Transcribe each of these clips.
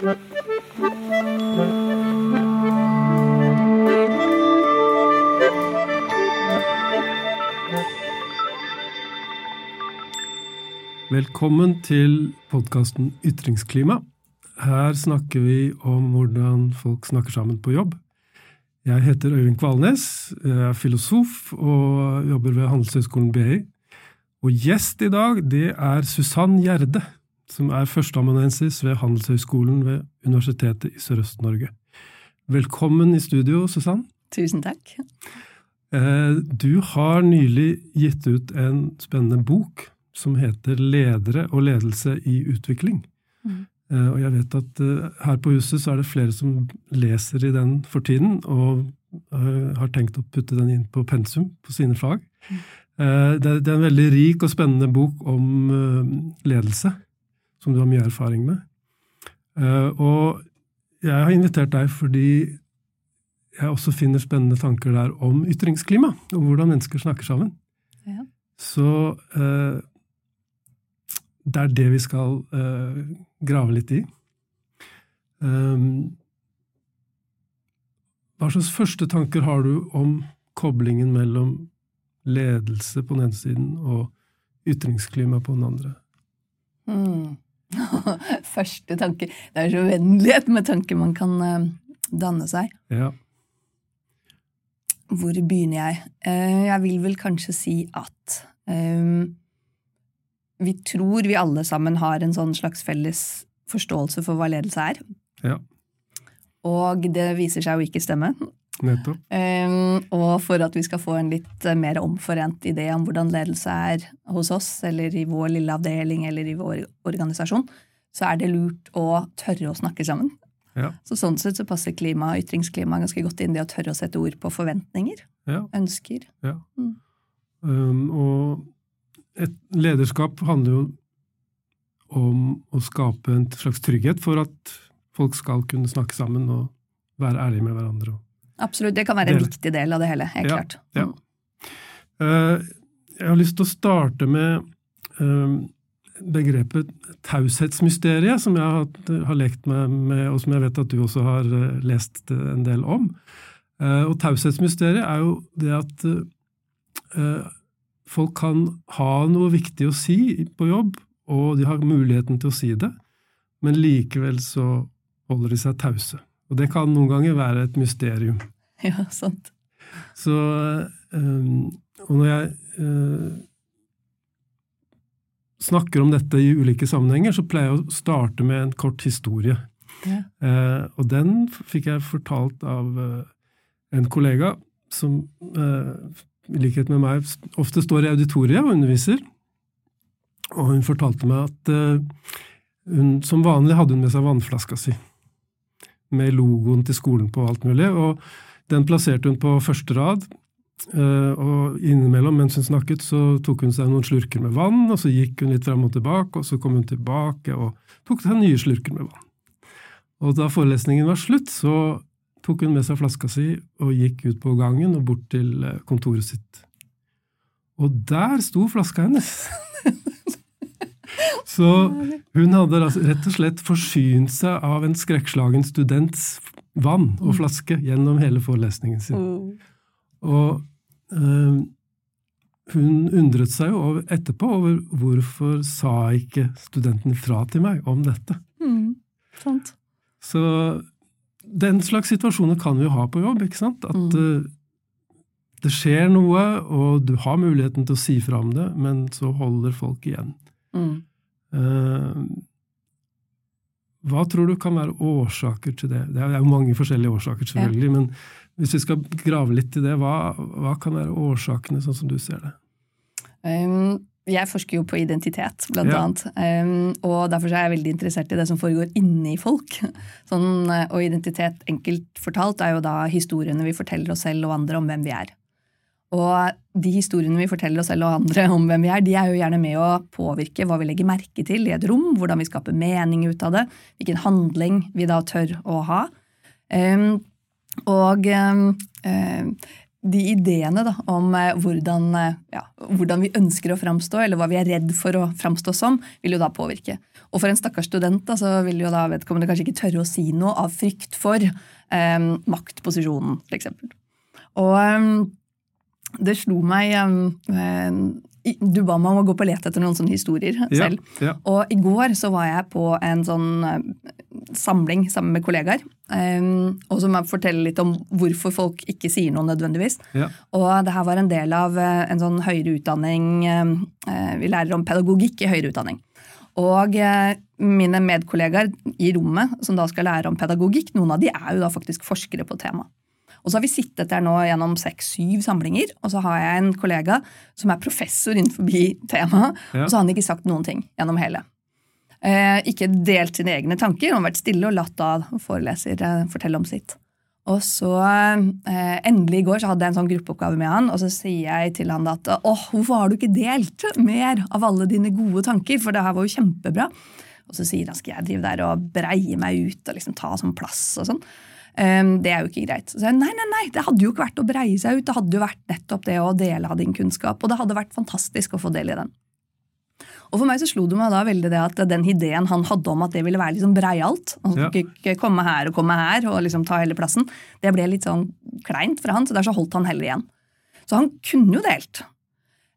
Velkommen til podkasten Ytringsklima. Her snakker vi om hvordan folk snakker sammen på jobb. Jeg heter Øyvind Kvalnes, jeg er filosof og jobber ved Handelshøyskolen BI. Og gjest i dag, det er Susann Gjerde, som er førsteamanuensis ved Handelshøyskolen ved Universitetet i Sørøst-Norge. Velkommen i studio, Susann. Tusen takk. Eh, du har nylig gitt ut en spennende bok som heter Ledere og ledelse i utvikling. Mm. Og jeg vet at her på huset så er det flere som leser i den for tiden, og har tenkt å putte den inn på pensum på sine fag. Mm. Det er en veldig rik og spennende bok om ledelse, som du har mye erfaring med. Og jeg har invitert deg fordi jeg også finner spennende tanker der om ytringsklima, om hvordan mennesker snakker sammen. Ja. Så det er det vi skal uh, grave litt i. Um, hva slags første tanker har du om koblingen mellom ledelse på den ene siden og ytringsklima på den andre? Mm. første tanke Det er så uendelighet med tanker man kan uh, danne seg. Ja. Hvor begynner jeg? Uh, jeg vil vel kanskje si at um, vi tror vi alle sammen har en sånn slags felles forståelse for hva ledelse er. Ja. Og det viser seg jo ikke stemme. Nettopp. Um, og for at vi skal få en litt uh, mer omforent idé om hvordan ledelse er hos oss, eller i vår lille avdeling eller i vår organisasjon, så er det lurt å tørre å snakke sammen. Ja. Så Sånn sett så passer klima, og ytringsklima ganske godt inn det å tørre å sette ord på forventninger. Ja. Ønsker. Ja. Mm. Um, og et lederskap handler jo om å skape en slags trygghet for at folk skal kunne snakke sammen og være ærlige med hverandre. Absolutt. Det kan være en viktig del av det hele. Helt ja, klart. Ja. Uh, jeg har lyst til å starte med uh, begrepet taushetsmysteriet, som jeg har, har, lekt med, med, og som jeg vet at du også har uh, lest en del om. og taushetsmysteriet er jo det at folk kan ha noe viktig å si på jobb, og de har muligheten til å si det, men likevel så holder de seg tause. Og det kan noen ganger være et mysterium. Ja, sant. Så um, Og når jeg uh, snakker om dette i ulike sammenhenger, så pleier jeg å starte med en kort historie. Ja. Uh, og den fikk jeg fortalt av uh, en kollega som i likhet med meg, ofte står i auditoriet og underviser. Og hun fortalte meg at hun som vanlig hadde hun med seg vannflaska si, med logoen til skolen på alt mulig, og den plasserte hun på første rad. Uh, og innimellom, mens hun snakket, så tok hun seg noen slurker med vann, og så gikk hun litt fram og tilbake, og så kom hun tilbake og tok seg nye slurker med vann. Og da forelesningen var slutt, så tok hun med seg flaska si og gikk ut på gangen og bort til eh, kontoret sitt. Og der sto flaska hennes! Så hun hadde rett og slett forsynt seg av en skrekkslagen students vann og flaske gjennom hele forelesningen sin. Og øh, hun undret seg jo etterpå over hvorfor sa ikke studenten fra til meg om dette. Mm, sant. Så den slags situasjoner kan vi jo ha på jobb. ikke sant? At mm. uh, det skjer noe, og du har muligheten til å si fra om det, men så holder folk igjen. Mm. Uh, hva tror du kan være årsaker til det? Det er jo mange forskjellige årsaker, selvfølgelig, ja. men hvis vi skal grave litt i det, hva, hva, kan være årsakene, sånn som du ser det? Um, jeg forsker jo på identitet, blant ja. annet. Um, og derfor er jeg veldig interessert i det som foregår inni folk. Sånn, eh, og identitet, enkelt fortalt, er jo da historiene vi forteller oss selv og andre om hvem vi er. Og de historiene vi forteller oss selv og andre om hvem vi er, de er jo gjerne med å påvirke hva vi legger merke til i et rom, hvordan vi skaper mening ut av det, hvilken handling vi da tør å ha. Um, og um, de ideene da, om eh, hvordan, eh, ja, hvordan, vi ønsker å framstå, eller hva vi er redd for å framstå som, vil jo da påvirke. Og for en stakkars student da, så vil jo da vedkommende kanskje ikke tørre å si noe av frykt for um, maktposisjonen, f.eks. Og det slo meg eh, Du ba meg om å gå på let etter noen sånne historier selv. Ja, ja. Og i går så var jeg på en sånn eh, samling sammen med kollegaer. Um, og som forteller litt om hvorfor folk ikke sier noe nødvendigvis. Ja. Og det her var en del av eh, en sånn høyere utdanning eh, Vi lærer om pedagogikk i høyere utdanning. Og mine medkollegaer i rommet som da skal lære om pedagogikk, noen av de er jo da faktisk forskere på temaet. Og så har vi sittet der nå gjennom seks-syv samlinger, og så har jeg en kollega som er professor innenfor temaet, Ja. og så har han ikke sagt noen ting gjennom hele. Eh, ikke delt sine egne tanker, han har vært stille og latt da foreleser eh, fortelle om sitt. Og så eh, endelig i går så hadde jeg en sånn gruppeoppgave med han, og så sier jeg til han at åh, hvorfor har du ikke delt mer av alle dine gode tanker, for det her var jo kjempebra. Og så sier han skal jeg drive der og breie meg ut og liksom ta sånn plass og sånn. Um, det er jo ikke greit. Så jeg, nei, nei, nei, det hadde jo ikke vært å breie seg ut. Det hadde jo vært nettopp det å dele av din kunnskap. Og det hadde vært fantastisk å få del i den. Og for meg så slo det meg da veldig det at den ideen han hadde om at det ville være liksom breialt, han skulle Ja. ikke komme her og komme her og liksom ta hele plassen, det ble litt sånn kleint for han, så der så holdt han heller igjen. Så han kunne jo delt.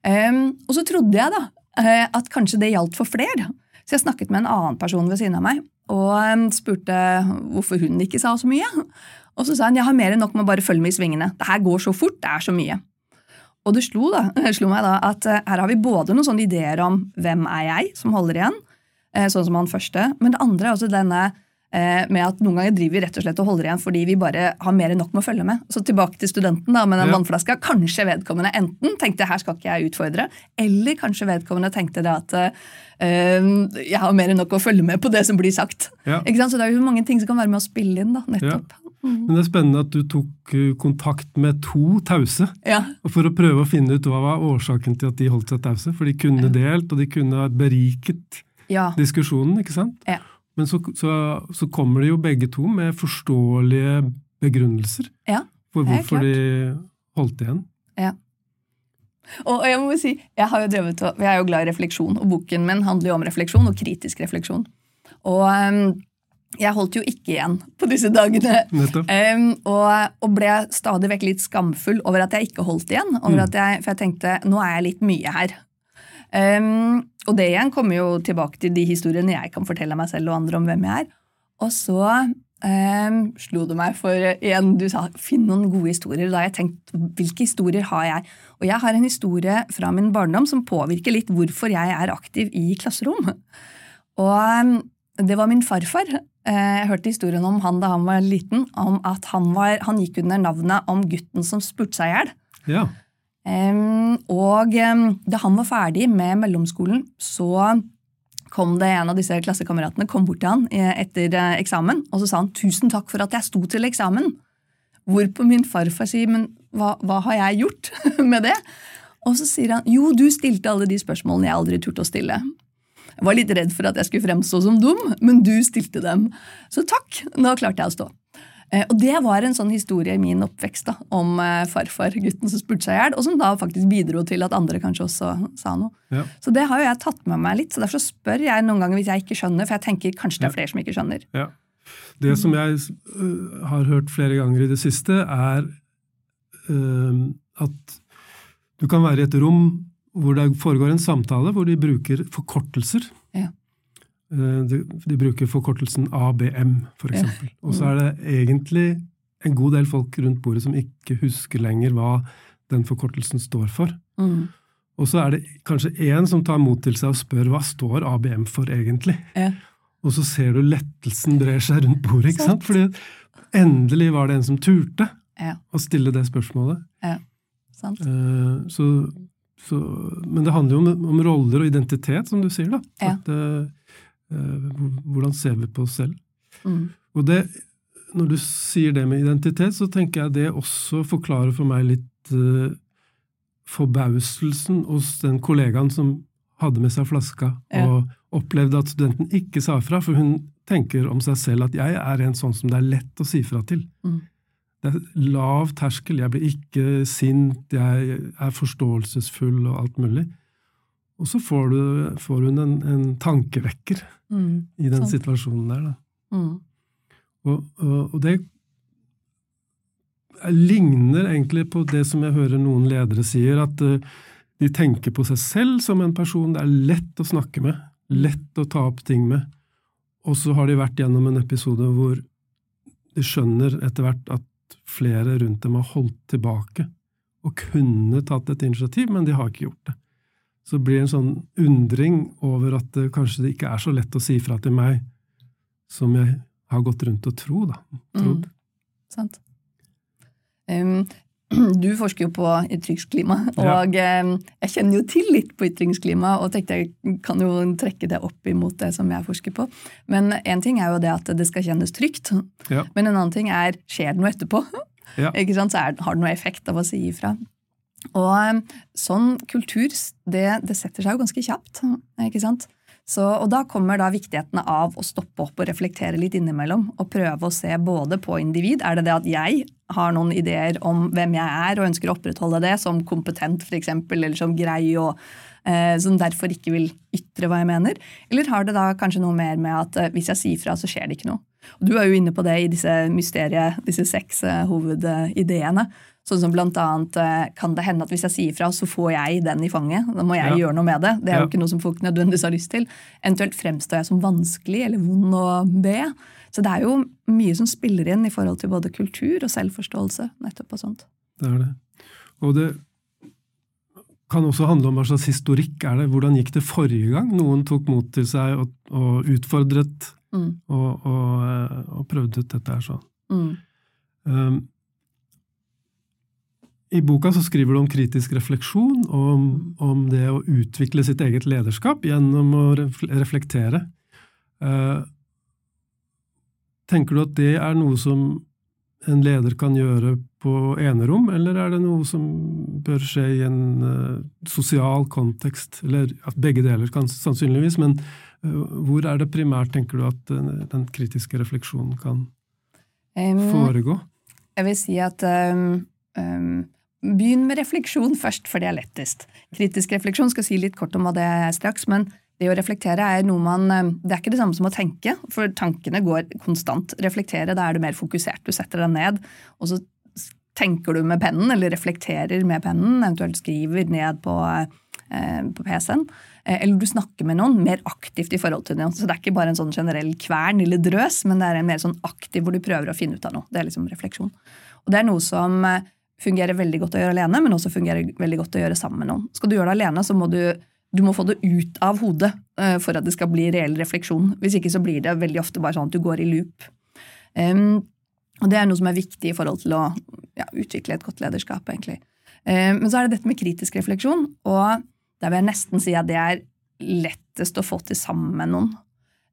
Um, og så trodde jeg da eh, at kanskje det gjaldt for flere. Så jeg snakket med en annen person ved siden av meg og spurte hvorfor hun ikke sa så mye. Og så sa hun jeg har mer enn nok med å bare følge med i svingene. Det her går så fort, det er så mye. Og det slo, da, slo meg da at eh, her har vi både noen sånne ideer om hvem er jeg, som holder igjen, eh, sånn som han første, men det andre er også denne med at noen ganger driver vi rett og slett og holder igjen fordi vi bare har mer enn nok med å følge med. Så tilbake til studenten da, med den Ja. vannflaska. Kanskje vedkommende enten tenkte her skal ikke jeg utfordre, eller kanskje vedkommende tenkte det at eh, jeg har mer enn nok å følge med på det som blir sagt. Ja. Så det er jo mange ting som kan være med å spille inn. da, nettopp. Men det er spennende at du tok eh, kontakt med to tause Ja, for å prøve å finne ut hva var årsaken til at de holdt seg tause. For de kunne delt, og de kunne ha beriket ja, diskusjonen, ikke sant? Ja. Men så, så, så kommer de jo begge to med forståelige begrunnelser ja. for hvorfor de holdt igjen. Og og jeg må si, jeg har jo drevet, jeg er jo glad i refleksjon, og boken min handler jo om refleksjon og kritisk refleksjon. Og um, jeg holdt jo ikke igjen på disse dagene. Ehm, og, og ble stadig vekk litt skamfull over at jeg ikke holdt igjen. Mm. jeg, for jeg tenkte nå er jeg litt mye her. Ehm, og det igjen kommer jo tilbake til de historiene jeg kan fortelle meg selv og andre om hvem jeg er. Og så um, slo det meg for igjen, Du sa finn noen gode historier. Da har jeg tenkt hvilke historier har jeg? Og jeg har en historie fra min barndom som påvirker litt hvorfor jeg er aktiv i klasserom. Og um, det var min farfar. Eh, Jeg hørte historien om han da han var liten, om at han, var, han gikk under navnet om gutten som spurte seg i hjel. Ja. Og da han var ferdig med mellomskolen, så kom det en av disse klassekameratene kom bort til han eh, etter eh, eksamen, og så sa han 'tusen takk for at jeg sto til eksamen'. Hvorpå min farfar sier 'men hva, hva har jeg gjort med det?' Og så sier han 'jo, du stilte alle de spørsmålene jeg aldri turte å stille'. Jeg var litt redd for at jeg skulle fremstå som dum, men du stilte dem. Så takk, nå klarte jeg å stå. Eh, Og det var en sånn historie i min oppvekst da, om eh, farfar, gutten som spurte seg i hjel, og som da faktisk bidro til at andre kanskje også sa noe. Ja. Så det har jo jeg tatt med meg litt, så derfor spør jeg noen ganger hvis jeg ikke skjønner, for jeg tenker kanskje det er flere som ikke skjønner. Ja. Det som jeg øh, har hørt flere ganger i det siste, er uh, at du kan være i et rom hvor det foregår en samtale hvor de bruker forkortelser. Ja. Eh, De, de bruker forkortelsen ABM, for Ja. eksempel. Og så er det egentlig en god del folk rundt bordet som ikke husker lenger hva den forkortelsen står for. Mm. Og så er det kanskje én som tar mot til seg og spør hva står ABM for egentlig? Ja. Og så ser du lettelsen brer seg rundt bordet, ikke sant? Fordi endelig var det en som turte Ja, å stille det spørsmålet. sant? Uh, Så, så, men det handler jo om, om roller og identitet, som du sier. da. Ja. At, hvor- hvordan ser vi på oss selv? Mm. Og det, når du sier det med identitet, så tenker jeg det også forklarer for meg litt uh, forbauselsen hos den kollegaen som hadde med seg flaska Ja. og opplevde at studenten ikke sa fra, for hun tenker om seg selv at jeg er en sånn som det er lett å si fra til. Mm. Det er lav terskel, jeg blir ikke sint, jeg er forståelsesfull og alt mulig. Og så får, du, får hun en, en tankevekker Mm. i den Sant. situasjonen der. Da. Mm. Og, og, og det ligner egentlig på det som jeg hører noen ledere sier, at eh, de tenker på seg selv som en person det er lett å snakke med, lett å ta opp ting med, og så har de vært gjennom en episode hvor de skjønner etter hvert at flere rundt dem har holdt tilbake og kunne tatt et initiativ, men de har ikke gjort det. Så blir det en sånn undring over at det kanskje det ikke er så lett å si fra til meg som jeg har gått rundt og tro, da. trodd. Sant. Um, du forsker jo på ytringsklima, Ja. og um, jeg kjenner jo til litt på ytringsklima, og tenkte jeg kan jo trekke det opp imot det som jeg forsker på. Men én ting er jo det at det skal kjennes trygt, Ja. men en annen ting er skjer det noe etterpå? Ja. Ikke sant? Så er, har det noe effekt av å si ifra. Og um, sånn kultur, det, det setter seg jo ganske kjapt. ikke sant? Så, og da kommer da viktigheten av å stoppe opp og reflektere litt innimellom. Og prøve å se både på individ. Er det det at jeg har noen ideer om hvem jeg er, og ønsker å opprettholde det som kompetent, f.eks., eller som grei, og eh, som derfor ikke vil ytre hva jeg mener? Eller har det da kanskje noe mer med at eh, hvis jeg sier fra, så skjer det ikke noe? Du er jo inne på det i disse mysteriet, disse seks eh, hovedideene. Sånn som blant annet eh, kan det hende at hvis jeg sier fra, så får jeg den i fanget. Da må jeg Ja. gjøre noe med det. Det er jo ikke noe som folk nødvendigvis har lyst til. Eventuelt fremstår jeg som vanskelig eller vond å be. Så det er jo mye som spiller inn i forhold til både kultur og selvforståelse. nettopp og sånt. Det er det. Og det kan også handle om hva slags historikk er det. Hvordan gikk det forrige gang noen tok mot til seg og, og utfordret Mm. og, og, eh, og prøvde ut dette her sånn. Mm. Um, I boka så skriver du om kritisk refleksjon, og om, om det å utvikle sitt eget lederskap gjennom å reflektere. Uh, tenker du at det er noe som en leder kan gjøre på enerom, eller er det noe som bør skje i en uh, sosial kontekst? Eller at begge deler, kan, sannsynligvis, men hvor er det primært, tenker du, at den, den kritiske refleksjonen kan foregå? Jeg vil si at um, um, Begynn med refleksjon først, for det er lettest. Kritisk refleksjon skal si litt kort om hva det er straks, men det å reflektere er noe man Det er ikke det samme som å tenke, for tankene går konstant. Reflektere, da er du mer fokusert. Du setter deg ned, og så tenker du med pennen, eller reflekterer med pennen, eventuelt skriver ned på, eh, på PC-en. Eh, Eller du snakker med noen mer aktivt i forhold til noen. Så det er ikke bare en sånn generell kvern eller drøs, men det er en mer sånn aktiv hvor du prøver å finne ut av noe. Det er liksom refleksjon. Og det er noe som eh, fungerer veldig godt å gjøre alene, men også fungerer veldig godt å gjøre sammen med noen. Skal du gjøre det alene, så må du, du må få det ut av hodet eh, for at det skal bli reell refleksjon. Hvis ikke så blir det veldig ofte bare sånn at du går i loop. Um, og det er noe som er viktig i forhold til å ja, utvikle et godt lederskap, egentlig. Men så er det dette med kritisk refleksjon, og der vil jeg nesten si at det er lettest å få til sammen med noen.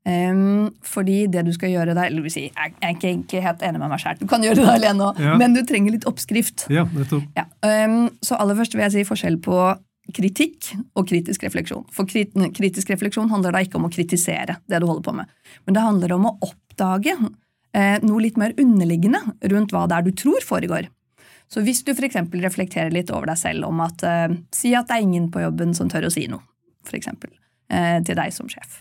Um, fordi det du skal gjøre der eller vil si, Jeg jeg er ikke ikke, helt enig med meg sjøl. Du kan gjøre det alene òg, Ja. men du trenger litt oppskrift. Ja. Ja, um, så aller først vil jeg si forskjell på kritikk og kritisk refleksjon. For krit kritisk refleksjon handler da ikke om å kritisere det du holder på med, men det handler om å oppdage eh, noe litt mer underliggende rundt hva det er du tror foregår. Så hvis du f.eks. reflekterer litt over deg selv om at eh, Si at det er ingen på jobben som tør å si noe, f.eks. Eh, til deg som sjef.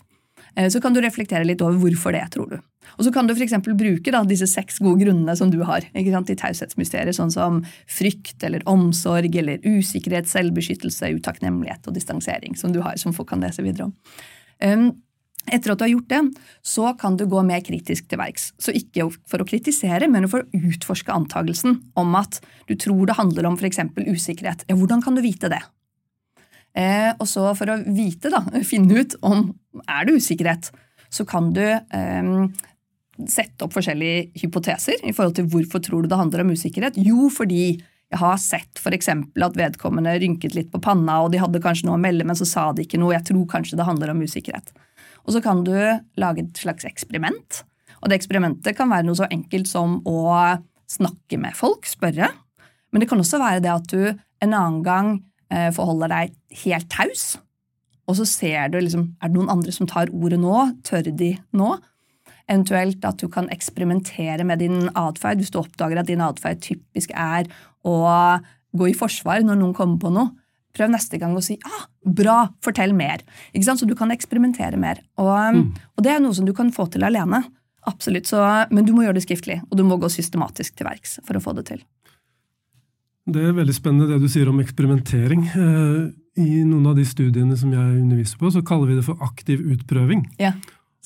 Eh, så kan du reflektere litt over hvorfor det, tror du. Og så kan du f.eks. bruke da, disse seks gode grunnene som du har ikke sant, i taushetsmysteriet, sånn som frykt eller omsorg eller usikkerhet, selvbeskyttelse, utakknemlighet og distansering, som du har, som folk kan lese videre om. Um, etter at du har gjort det, så kan du gå mer kritisk til verks. Så ikke for å kritisere, men for å utforske antagelsen om at du tror det handler om f.eks. usikkerhet. Ja, hvordan kan du vite det? Eh, og så for å vite, da, finne ut om er det usikkerhet, så kan du eh, sette opp forskjellige hypoteser i forhold til hvorfor tror du det handler om usikkerhet. Jo, fordi jeg har sett eksempel at vedkommende rynket litt på panna, og de hadde kanskje noe å melde, men så sa de ikke noe. Jeg tror kanskje det handler om usikkerhet. Og så kan du lage et slags eksperiment. Og det eksperimentet kan være noe så enkelt som å snakke med folk, spørre. Men det kan også være det at du en annen gang eh, forholder deg helt taus. Og så ser du liksom, er det noen andre som tar ordet nå? Tør de nå? Eventuelt at du kan eksperimentere med din atferd hvis du oppdager at din atferd typisk er å gå i forsvar når noen kommer på noe. Prøv neste gang å si ah, 'bra, fortell mer'. Ikke sant? Så du kan eksperimentere mer. Og, mm. og det er noe som du kan få til alene. Absolutt, så, Men du må gjøre det skriftlig, og du må gå systematisk til verks for å få det til. Det er veldig spennende det du sier om eksperimentering. Eh, I noen av de studiene som jeg underviser på, så kaller vi det for aktiv utprøving. Ja,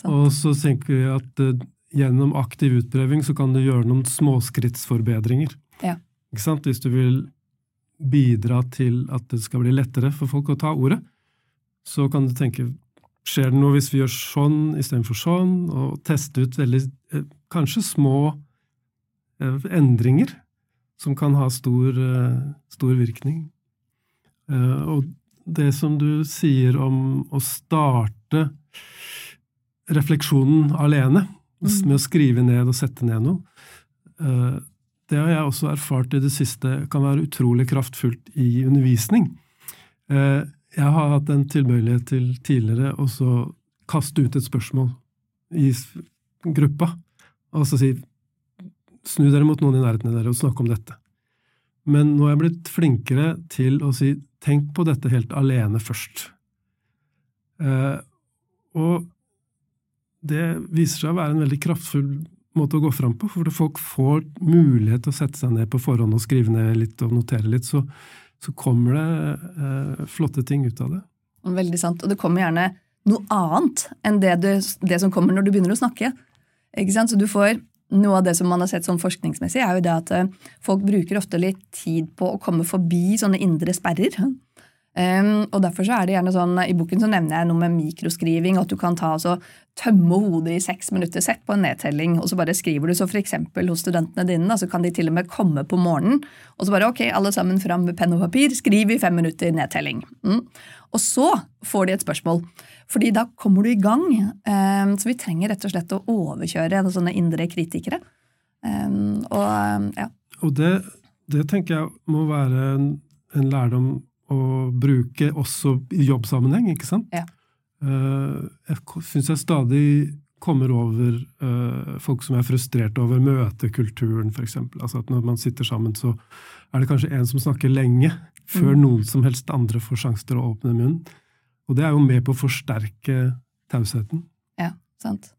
og så tenker vi at uh, gjennom aktiv utprøving så kan du gjøre noen småskrittsforbedringer. Ja. Hvis du vil bidra til at det skal bli lettere for folk å ta ordet, så kan du tenke Skjer det noe hvis vi gjør sånn istedenfor sånn? Og teste ut veldig, eh, kanskje små endringer som kan ha stor, stor virkning. Og det som du sier om å starte refleksjonen alene, mm. med å skrive ned og sette ned noe, eh, det har jeg også erfart i det siste kan være utrolig kraftfullt i undervisning. Eh, jeg har hatt en tilbøyelighet til tidligere å kaste ut et spørsmål i gruppa, og så si snu dere mot noen i nærheten av dere og snakke om dette. Men nå er jeg blitt flinkere til å si tenk på dette helt alene først. Eh, og det viser seg å være en veldig kraftfull måte å gå fram på, for folk får mulighet til å sette seg ned på forhånd og skrive ned litt og notere litt, så, så kommer det eh, flotte ting ut av det. Veldig sant. Og det kommer gjerne noe annet enn det, du, det som kommer når du begynner å snakke. Ikke sant? Så du får noe av det som man har sett sånn forskningsmessig, er jo det at eh, folk bruker ofte litt tid på å komme forbi sånne indre sperrer. Um, og derfor så er det gjerne sånn, I boken så nevner jeg noe med mikroskriving. At du kan ta altså, tømme hodet i seks minutter. Sett på en nedtelling, og så bare skriver du. Så f.eks. hos studentene dine da, så kan de til og med komme på morgenen og så bare ok, alle sammen fram med penn og papir. Skriv i fem minutter nedtelling. Mm. Og så får de et spørsmål. Fordi da kommer du i gang. Um, så vi trenger rett og slett å overkjøre sånne indre kritikere. Um, og ja. Og det, det tenker jeg må være en, en lærdom å bruke også i jobbsammenheng, ikke sant? Ja. Uh, jeg syns jeg stadig kommer over uh, folk som er frustrert over møtekulturen, f.eks. Altså at når man sitter sammen, så er det kanskje en som snakker lenge, før mm. noen som helst andre får sjanse til å åpne munnen. Og det er jo med på å forsterke tausheten. Ja, sant.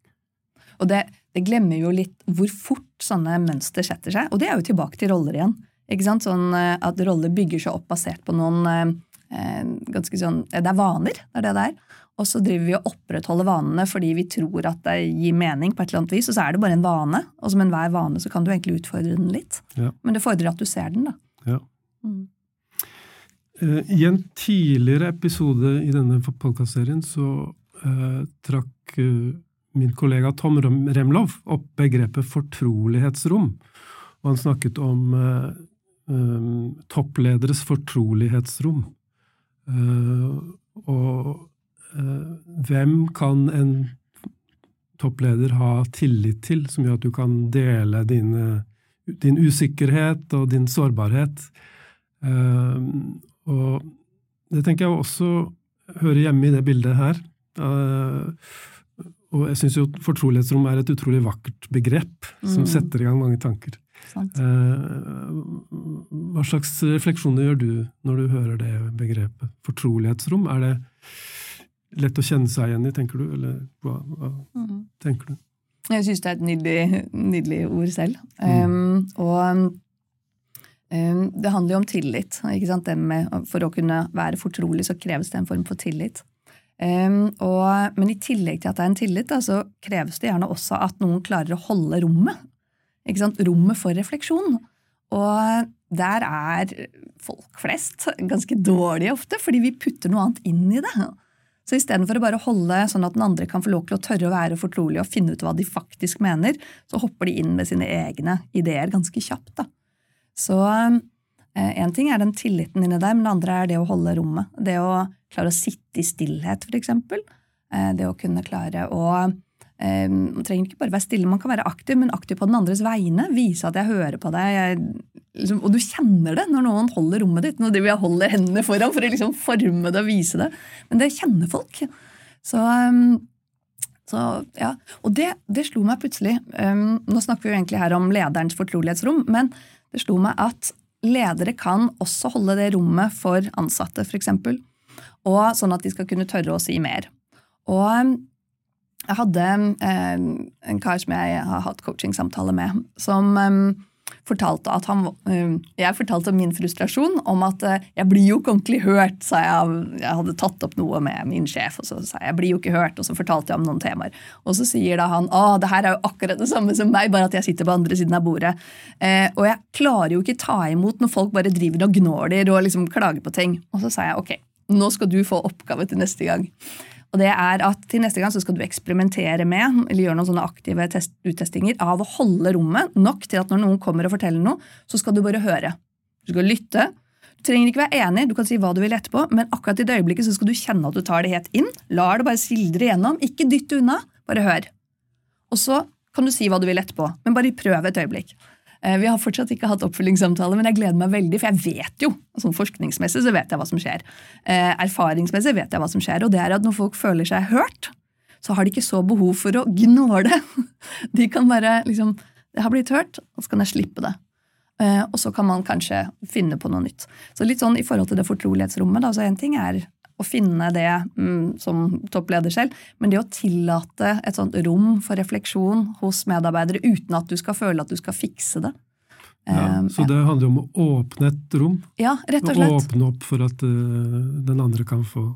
Og det, det glemmer jo litt hvor fort sånne mønster setter seg. Og det er jo tilbake til roller igjen. Ikke sant? Sånn eh, At roller bygger seg opp basert på noen eh, eh, ganske sånn Det er vaner. det er det det er. Og så driver vi og opprettholder vanene fordi vi tror at det gir mening, på et eller annet vis, og så er det bare en vane. Og som enhver vane så kan du egentlig utfordre den litt. Ja. Men det fordrer at du ser den, da. Ja. Mm. I en tidligere episode i denne podkastserien så uh, trakk uh, min kollega Tom Remlov opp begrepet fortrolighetsrom. Og han snakket om um, topplederes fortrolighetsrom. Og hvem kan en toppleder ha tillit til, som gjør at du kan dele dine, din usikkerhet og din sårbarhet? Uh, og det tenker jeg også hører hjemme i det bildet her. og jeg syns jo fortrolighetsrom er et utrolig vakkert begrep, som mm. setter i gang mange tanker. Sant. hva slags refleksjoner gjør du når du hører det begrepet? Fortrolighetsrom? Er det lett å kjenne seg igjen i, tenker du? Eller hva, hva mm. tenker du? Jeg syns det er et nydelig, nydelig ord selv. Mm. Um, og um, det handler jo om tillit. Med, for å kunne være fortrolig så kreves det en form for tillit. Um, og, men i tillegg til at det er en tillit, da, så kreves det gjerne også at noen klarer å holde rommet rommet for refleksjon. Og der er folk flest ganske dårlige ofte, fordi vi putter noe annet inn i det. Så istedenfor å bare holde sånn at den andre kan få lov til å tørre å være fortrolig og finne ut hva de faktisk mener, så hopper de inn med sine egne ideer ganske kjapt. Da. Så én eh, ting er den tilliten inni der, men det andre er det å holde rommet. Det å klare å sitte i stillhet, f.eks. Eh, det å kunne klare å man ehm, trenger ikke bare være stille, man kan være aktiv, men aktiv på den andres vegne. Vise at jeg hører på deg. Jeg, og du kjenner det når noen holder rommet ditt. Nå driver jeg holder hendene foran for å liksom forme det og vise det. Men det kjenner folk. Så, um, så ja. Og det, det, slo meg plutselig um, Nå snakker vi jo egentlig her om lederens fortrolighetsrom, men det slo meg at ledere kan også holde det rommet for ansatte, f.eks. Og sånn at de skal kunne tørre å si mer. Og jeg hadde en kar som jeg har hatt coachingsamtale med, som fortalte at han eh, Jeg fortalte om min frustrasjon, om at eh, jeg blir jo ikke ordentlig hørt, sa jeg. Jeg hadde tatt opp noe med min sjef, og så sa jeg jeg blir jo ikke hørt, og så fortalte jeg om noen temaer. Og så sier da han å, det her er jo akkurat det samme som meg, bare at jeg sitter på andre siden av bordet. Eh, og jeg klarer jo ikke ta imot når folk bare driver og gnåler og liksom klager på ting. Og så sa jeg ok, nå skal du få oppgave til neste gang. Og det er at Til neste gang så skal du eksperimentere med eller gjøre noen sånne aktive test, uttestinger av å holde rommet nok til at når noen kommer og forteller noe, så skal du bare høre. Du skal lytte. Du trenger ikke være enig, du kan si hva du vil etterpå, men akkurat i det øyeblikket så skal du kjenne at du tar det helt inn. Lar det bare sildre igjennom. Ikke dytt unna, bare hør. Og så kan du si hva du vil etterpå, men bare prøv et øyeblikk. Eh, vi har fortsatt ikke hatt oppfølgingssamtale, men jeg gleder meg veldig, for jeg vet jo, sånn forskningsmessig så vet jeg hva som skjer. Eh, erfaringsmessig vet jeg hva som skjer, og det er at når folk føler seg hørt, så har de ikke så behov for å gnåle. De kan bare liksom Det har blitt hørt, og så kan jeg slippe det. Eh, og så kan man kanskje finne på noe nytt. Så litt sånn i forhold til det fortrolighetsrommet, da, så en ting er å finne det mm, som toppleder selv, men det å tillate et sånt rom for refleksjon hos medarbeidere uten at du skal føle at du skal fikse det. Ja, um, så det handler om å åpne et rom? Ja, rett og slett. Åpne opp for at uh, den andre kan få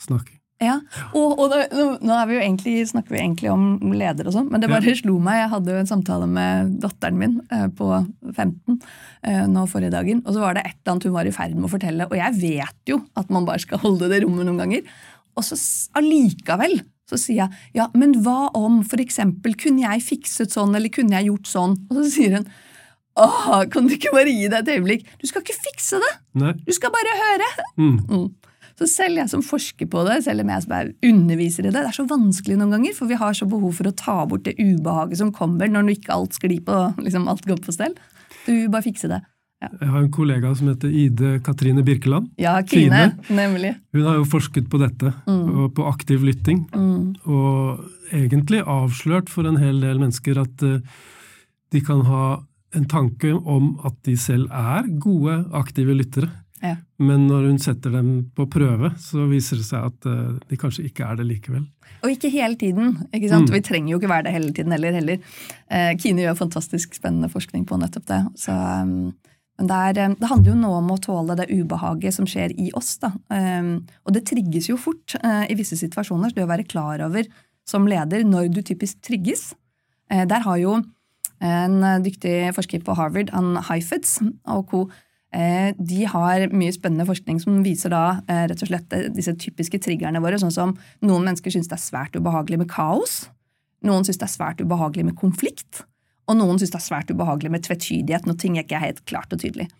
snakke. Ja, og, og nå, nå vi egentlig, snakker vi egentlig om leder og sånn, men det bare ja. slo meg. Jeg hadde jo en samtale med datteren min eh, på 15 eh, nå forrige dagen, og så var det et eller annet hun var i ferd med å fortelle. Og jeg vet jo at man bare skal holde det rommet noen ganger. Og så allikevel så sier jeg ja, men hva om eksempel kunne jeg fikset sånn, eller kunne jeg gjort sånn? Og så sier hun åh, kan du ikke bare gi deg et øyeblikk? Du skal ikke fikse det! Nei. Du skal bare høre! Mm. Mm. Så selv jeg som forsker på det, selv om jeg som er underviser i det, det er så vanskelig noen ganger, for vi har så behov for å ta bort det ubehaget som kommer når ikke alt sklir på, liksom alt går på stell. Du bare fikse det. Ja. Jeg har en kollega som heter Ide Katrine Birkeland. Ja, Kine, nemlig. Hun har jo forsket på dette, mm. på aktiv lytting. Mm. Og egentlig avslørt for en hel del mennesker at uh, de kan ha en tanke om at de selv er gode, aktive lyttere. Ja. Men når hun setter dem på prøve, så viser det seg at uh, de kanskje ikke er det likevel. Og ikke hele tiden. ikke sant? Mm. Vi trenger jo ikke være det hele tiden heller. heller. Uh, Kine gjør fantastisk spennende forskning på nettopp det. Så, um, men det, er, um, det, handler jo nå om å tåle det ubehaget som skjer i oss. da. Um, og det trigges jo fort uh, i visse situasjoner. Så det å være klar over som leder når du typisk trigges Der har jo en dyktig forsker på Harvard, Ann Heifetz og co de har mye spennende forskning som viser da eh, rett og slett eh, disse typiske triggerne våre. Sånn som noen mennesker syns det er svært ubehagelig med kaos. Noen syns det er svært ubehagelig med konflikt. Og noen syns det er svært ubehagelig med tvetydighet når ting ikke er helt klart og tydelig.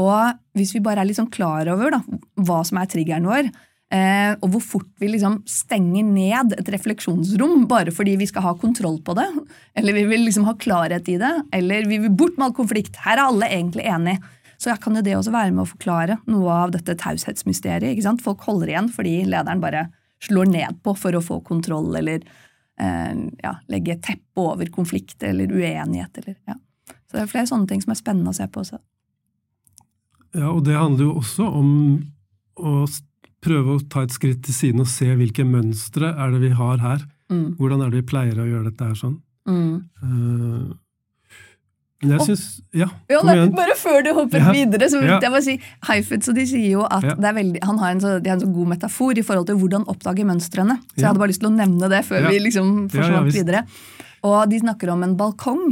Og hvis vi bare er litt sånn klar over da, hva som er triggeren vår, eh, og hvor fort vi liksom stenger ned et refleksjonsrom bare fordi vi skal ha kontroll på det, eller vi vil liksom ha klarhet i det, eller vi vil bort med all konflikt Her er alle egentlig enige. Så kan jo det også være med å forklare noe av dette taushetsmysteriet. ikke sant? Folk holder igjen fordi lederen bare slår ned på for å få kontroll eller eh, ja, legge teppe over konflikt eller uenighet. Eller, ja. Så det er flere sånne ting som er spennende å se på også. Ja, og det handler jo også om å prøve å ta et skritt til siden og se hvilke mønstre er det vi har her. Mm. Hvordan er det vi pleier å gjøre dette her sånn? Mm. Uh, jeg synes, ja, ja nei, Bare før du hopper ja, videre, så vil ja. jeg bare si Heifetz de sier jo at veldig, han har en, så, de har en så god metafor i forhold til hvordan oppdage mønstrene. Så jeg hadde bare lyst til å nevne det før vi liksom forsvant videre. Og de snakker om en balkong.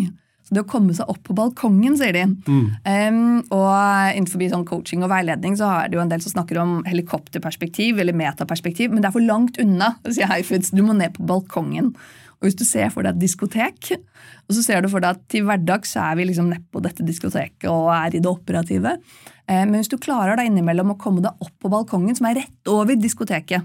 Så det å komme seg opp på balkongen, sier de. Mm. Um, og innenfor sånn coaching og veiledning så er det jo en del som snakker om helikopterperspektiv eller metaperspektiv, men det er for langt unna, sier Heifetz. Du må ned på balkongen. Og hvis du ser for deg et diskotek, og så ser du for deg at til hverdags så er vi liksom nedpå dette diskoteket og er i det operative. Eh, men hvis du klarer deg innimellom å komme deg opp på balkongen, som er rett over diskoteket,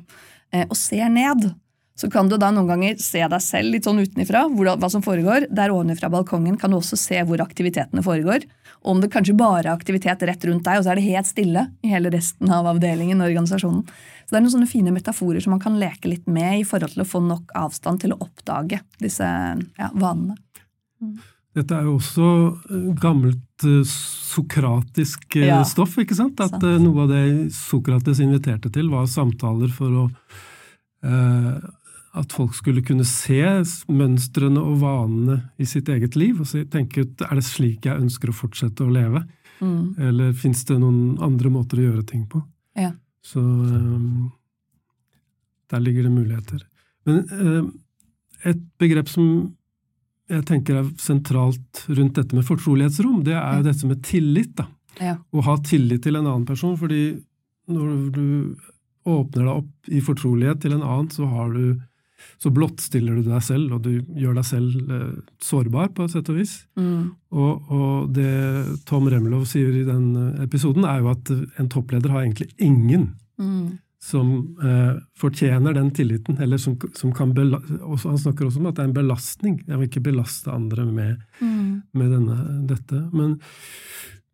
eh, og ser ned, så kan du da noen ganger se deg selv litt sånn utenifra, hva som foregår. Der ovenfra balkongen kan du også se hvor aktivitetene foregår. Og om det kanskje bare er aktivitet rett rundt deg, og så er det helt stille i hele resten av avdelingen og organisasjonen. Så det er noen sånne fine metaforer som man kan leke litt med i forhold til å få nok avstand til å oppdage disse ja, vanene. Mm. Dette er jo også eh, gammelt uh, sokratisk uh, Ja. stoff, ikke sant? At Sant. noe av det Sokrates inviterte til, var samtaler for å eh, At folk skulle kunne se mønstrene og vanene i sitt eget liv, og tenke ut er det slik jeg ønsker å fortsette å leve, Mm. eller fins det noen andre måter å gjøre ting på? Ja. Så um, der ligger det muligheter. Men um, et begrep som jeg tenker er sentralt rundt dette med fortrolighetsrom, det er jo dette med tillit. da. Ja. Å ha tillit til en annen person, fordi når du åpner deg opp i fortrolighet til en annen, så, har du, så blottstiller du deg selv, og du gjør deg selv eh, sårbar, på et sett og vis. Mm. Og, og det Tom Remlov sier i den eh, episoden, er jo at en toppleder har egentlig ingen Mm. som eh, fortjener den tilliten, eller som, som kan også, Han snakker også om at det er en belastning. Jeg vil ikke belaste andre med, Mm. med denne, dette. Men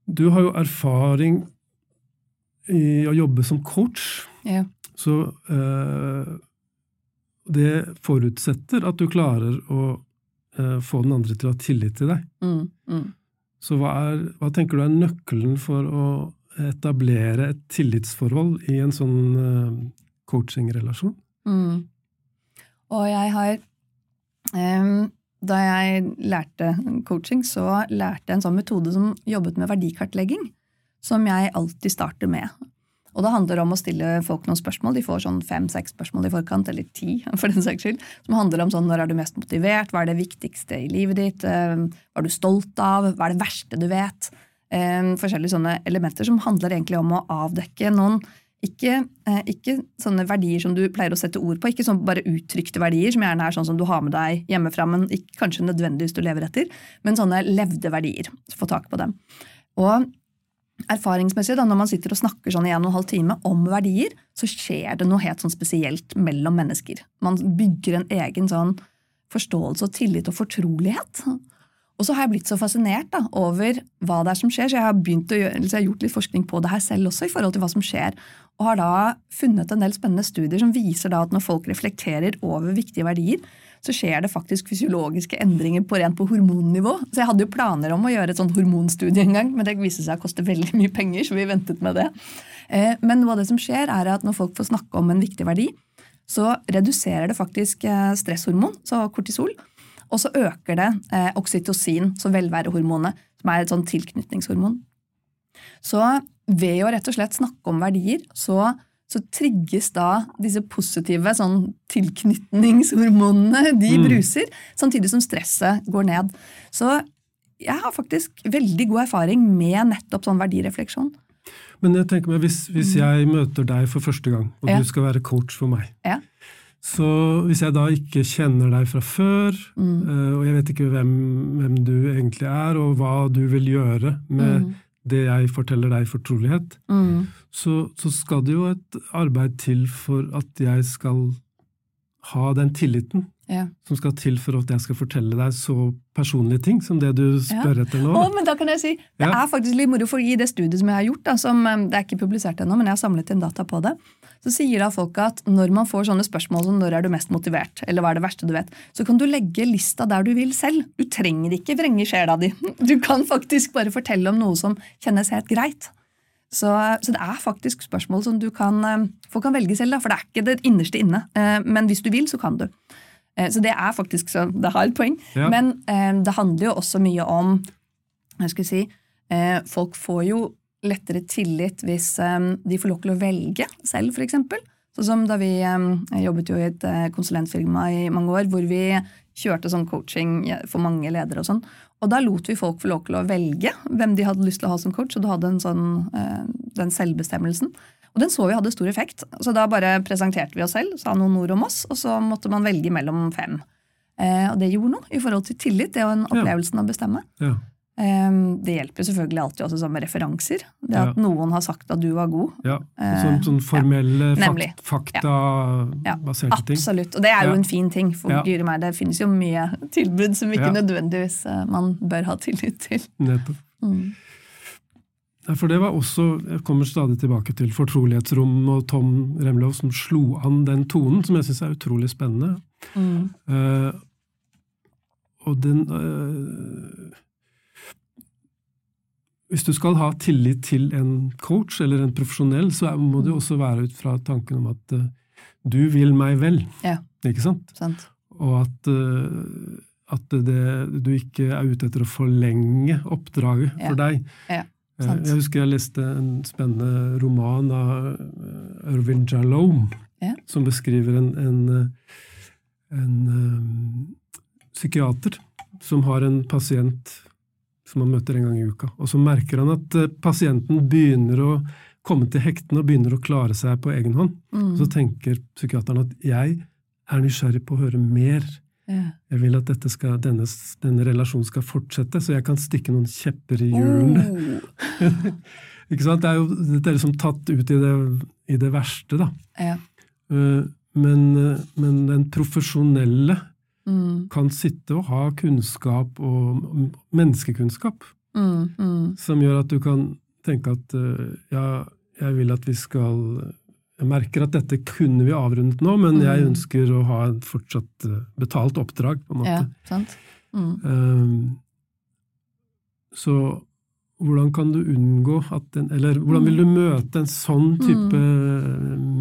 du har jo erfaring i å jobbe som coach, Yeah. så eh, det forutsetter at du klarer å eh, få den andre til å ha tillit til deg. Mm. Mm. Så hva, er, hva tenker du er nøkkelen for å etablere et tillitsforhold i en sånn eh, coachingrelasjon? Mm. Og jeg har um, Da jeg lærte coaching, så lærte jeg en sånn metode som jobbet med verdikartlegging, som jeg alltid starter med. Og det handler om å stille folk noen spørsmål. De får sånn fem-seks spørsmål i forkant, eller ti, for den saks skyld. Som handler om sånn når er du mest motivert, hva er det viktigste i livet ditt, eh, hva er du stolt av, hva er det verste du vet? Eh, Forskjellige sånne elementer som handler egentlig om å avdekke noen ikke, eh, ikke sånne verdier som du pleier å sette ord på, ikke sånn bare uttrykte verdier, som gjerne er sånn som du har med deg hjemmefra, men ikke kanskje nødvendigvis du lever etter, men sånne levde verdier. Få tak på dem. Og erfaringsmessig, da, når man sitter og snakker sånn i en og en halv time om verdier, så skjer det noe helt sånn spesielt mellom mennesker. Man bygger en egen sånn forståelse og tillit og fortrolighet. Og så har jeg blitt så fascinert da, over hva det er som skjer, så jeg har, gjøre, så jeg har gjort litt forskning på det her selv også, i forhold til hva som skjer, og har da funnet en del spennende studier som viser da at når folk reflekterer over viktige verdier, så skjer det faktisk fysiologiske endringer på rent på hormonnivå. Så jeg hadde jo planer om å gjøre et sånt hormonstudie en gang, men det viste seg å koste veldig mye penger, så vi ventet med det. Eh, Men noe av det som skjer, er at når folk får snakke om en viktig verdi, så reduserer det faktisk eh, stresshormon, så kortisol, og så øker det eh, oksytocin, så velværehormonet, som er et sånn tilknytningshormon. Så ved å rett og slett snakke om verdier, så, så trigges da disse positive sånn tilknytningshormonene, de Mm. bruser, samtidig som stresset går ned. Så jeg har faktisk veldig god erfaring med nettopp sånn verdirefleksjon. Men jeg tenker meg, hvis, hvis jeg møter deg for første gang, og Mm. Ja. du skal være coach for meg, Ja. så hvis jeg da ikke kjenner deg fra før, Mm. eh, og jeg vet ikke hvem, hvem du egentlig er, og hva du vil gjøre med Mm. Det jeg forteller deg i fortrolighet, Mm. så, så skal det jo et arbeid til for at jeg skal ha den tilliten Ja. som skal til for at jeg skal fortelle deg så personlige ting som det du spør etter nå. Oh, men da kan jeg si, Det Ja. er faktisk litt moro, for i det studiet som jeg har gjort, da, som eh, det er ikke publisert ennå, men jeg har samlet inn data på det, så sier da folk at når man får sånne spørsmål som når er du mest motivert, eller hva er det verste du vet, så kan du legge lista der du vil selv. Du trenger ikke vrenge sjela di. Du kan faktisk bare fortelle om noe som kjennes helt greit. Så, så det er faktisk spørsmål som du kan, eh, folk kan velge selv, da, for det er ikke det innerste inne. Eh, Men hvis du vil, så kan du. Eh, Så det er faktisk så det har et poeng. Ja. Men eh, det handler jo også mye om jeg skal si, eh, Folk får jo lettere tillit hvis de får lov til å velge selv, f.eks. Sånn som da vi jobbet jo i et konsulentfirma i mange år, hvor vi kjørte sånn coaching for mange ledere og sånn. Og da lot vi folk få lov til å velge hvem de hadde lyst til å ha som coach, og du hadde en sånn, den selvbestemmelsen. Og den så vi hadde stor effekt. Så da bare presenterte vi oss selv, sa noen ord om oss, og så måtte man velge mellom fem. Eh, og det gjorde noe i forhold til tillit, det var en opplevelsen ja. å bestemme. Ja. Eh, det hjelper selvfølgelig alltid også sånn med referanser. Det at Ja. noen har sagt at du var god. Ja, Eh, sånn, sånn formelle, nemlig. fak Ja, faktabaserte ting. absolutt. Og det er jo en fin ting. For Ja. Meg, det finnes jo mye tilbud som ikke nødvendigvis eh, man bør ha tillit til. Nettopp. Mm. For det var også, jeg kommer stadig tilbake til fortrolighetsrom og Tom Remlov som slo an den tonen, som jeg syns er utrolig spennende. Mm. Uh, og den uh, hvis du skal ha tillit til en coach eller en profesjonell, så må det jo også være ut fra tanken om at uh, du vil meg vel. Ja. Ikke sant? Sant. Og at, at det, du ikke er ute etter å forlenge oppdraget Ja. for deg. Ja, sant. Jeg husker jeg leste en spennende roman av eh, Irvin Jalome, Ja. som beskriver en, en, eh, en um, psykiater som har en pasient som han møter en gang i uka. Og så merker han at eh, pasienten begynner å komme til hektene og begynner å klare seg på egen hånd. Mm. Så tenker psykiateren at jeg er nysgjerrig på å høre mer. Ja. Jeg vil at dette skal, denne, denne relasjonen skal fortsette, så jeg kan stikke noen kjepper i hjulene. Oh. Ikke sant? Det er jo det er liksom tatt ut i det, i det verste, da. Ja. Uh, Men, eh, men den profesjonelle Mm. kan sitte og ha kunnskap og menneskekunnskap Mm. Mm. som gjør at du kan tenke at uh, ja, jeg vil at vi skal Jeg merker at dette kunne vi avrundet nå, men jeg Mm. ønsker å ha et fortsatt eh, betalt oppdrag, på en måte. Ja, sant. Mm. Ehm, så hvordan kan du unngå at en, Eller hvordan vil du møte en sånn type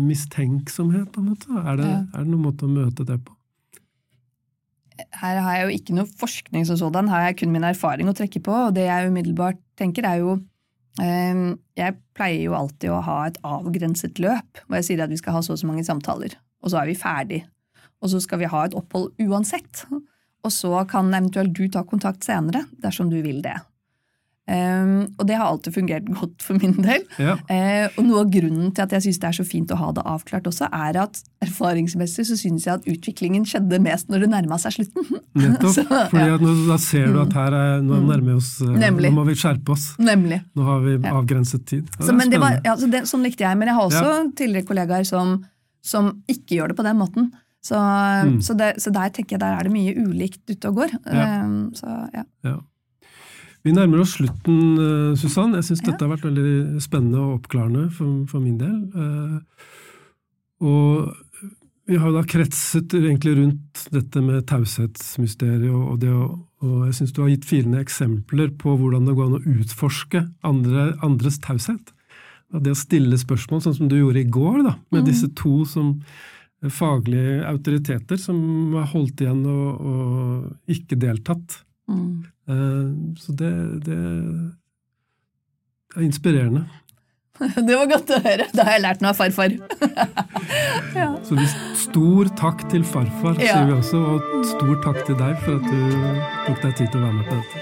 mistenksomhet, på en måte? Er det, Ja. er det noen måte å møte det på? Her har jeg jo ikke noe forskning som sådan, her har jeg kun min erfaring å trekke på. Og det jeg umiddelbart tenker, er jo eh, Jeg pleier jo alltid å ha et avgrenset løp, hvor jeg sier at vi skal ha så og så mange samtaler, og så er vi ferdig. Og så skal vi ha et opphold uansett. Og så kan eventuelt du ta kontakt senere, dersom du vil det. Eh, og det har alltid fungert godt for min del. Ja, Uh, og Noe av grunnen til at jeg synes det er så fint å ha det avklart, også, er at erfaringsmessig så synes jeg at utviklingen skjedde mest når det nærma seg slutten. nettopp. Så, Fordi ja. Mm. at nå, da ser du at her er, nå nærmer vi oss eh, Nemlig. Nå må vi skjerpe oss. Nemlig. Nå har vi avgrenset tid. Ja, Så, det men det var, spennende. ja, så det, sånn likte jeg. Men jeg har også tidligere kollegaer som, som ikke gjør det på den måten. Så, Mm. så, det, så der tenker jeg der er det mye ulikt ute og går. Eh, så, ja. Vi nærmer oss slutten, eh, Susann. Jeg syns Ja. dette har vært veldig spennende og oppklarende for, for min del. Eh, og vi har jo da kretset egentlig rundt dette med taushetsmysteriet, og, det og jeg syns du har gitt fine eksempler på hvordan det går an å utforske andre, andres taushet. Det å stille spørsmål, sånn som du gjorde i går, da, med Mm. disse to som faglige autoriteter som har holdt igjen og, og ikke deltatt. Mm. Eh, Så det, det er inspirerende. Det var godt å høre. Det har jeg lært noe av farfar. ja. Så stor takk til farfar, Ja. sier vi også, og stor takk til deg for at du tok deg tid til å være med på dette.